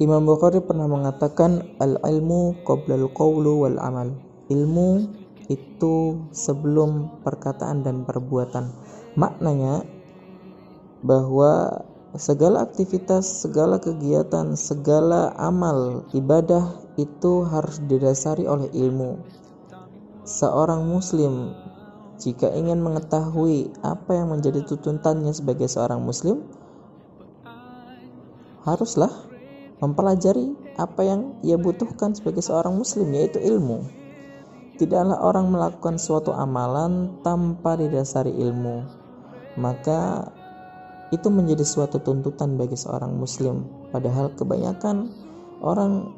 Imam Bukhari pernah mengatakan al-ilmu qabla al-qawlu wal amal. Ilmu itu sebelum perkataan dan perbuatan. Maknanya bahwa segala aktivitas, segala kegiatan, segala amal ibadah itu harus didasari oleh ilmu. Seorang muslim jika ingin mengetahui apa yang menjadi tuntutannya sebagai seorang muslim haruslah mempelajari apa yang ia butuhkan sebagai seorang muslim yaitu ilmu. Tidaklah orang melakukan suatu amalan tanpa didasari ilmu. Maka itu menjadi suatu tuntutan bagi seorang muslim. Padahal kebanyakan orang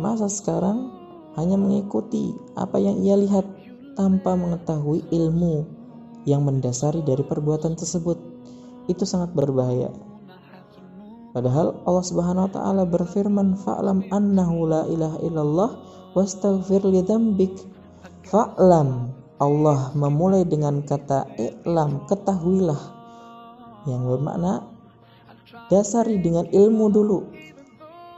masa sekarang hanya mengikuti apa yang ia lihat tanpa mengetahui ilmu yang mendasari dari perbuatan tersebut. Itu sangat berbahaya. Padahal Allah Subhanahu wa taala berfirman, "Fa'lam annahu la ilaha illallah wastaghfir li dzambik." Fa'lam Allah memulai dengan kata i'lam, ketahuilah yang bermakna dasari dengan ilmu dulu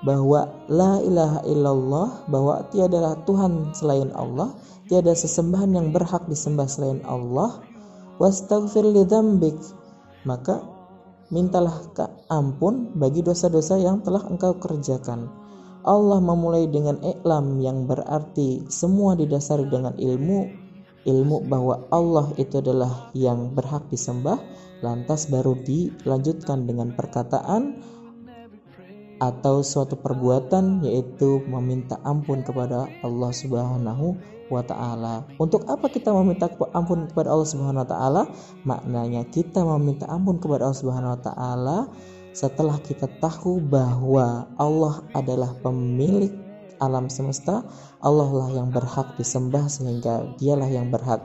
bahwa la ilaha illallah bahwa tiadalah Tuhan selain Allah, tiada sesembahan yang berhak disembah selain Allah. Wastaghfir li dzambik. Maka mintalah ampun bagi dosa-dosa yang telah engkau kerjakan. Allah memulai dengan iklam yang berarti semua didasari dengan ilmu, ilmu bahwa Allah itu adalah yang berhak disembah, lantas baru dilanjutkan dengan perkataan atau suatu perbuatan yaitu meminta ampun kepada Allah Subhanahu wa taala. Untuk apa kita meminta ampun kepada Allah Subhanahu wa taala? Maknanya kita meminta ampun kepada Allah Subhanahu wa taala setelah kita tahu bahwa Allah adalah pemilik alam semesta, Allah lah yang berhak disembah sehingga dialah yang berhak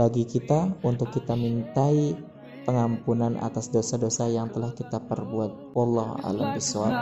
bagi kita untuk kita mintai pengampunan atas dosa-dosa yang telah kita perbuat. Wallahu a'lam bishawab.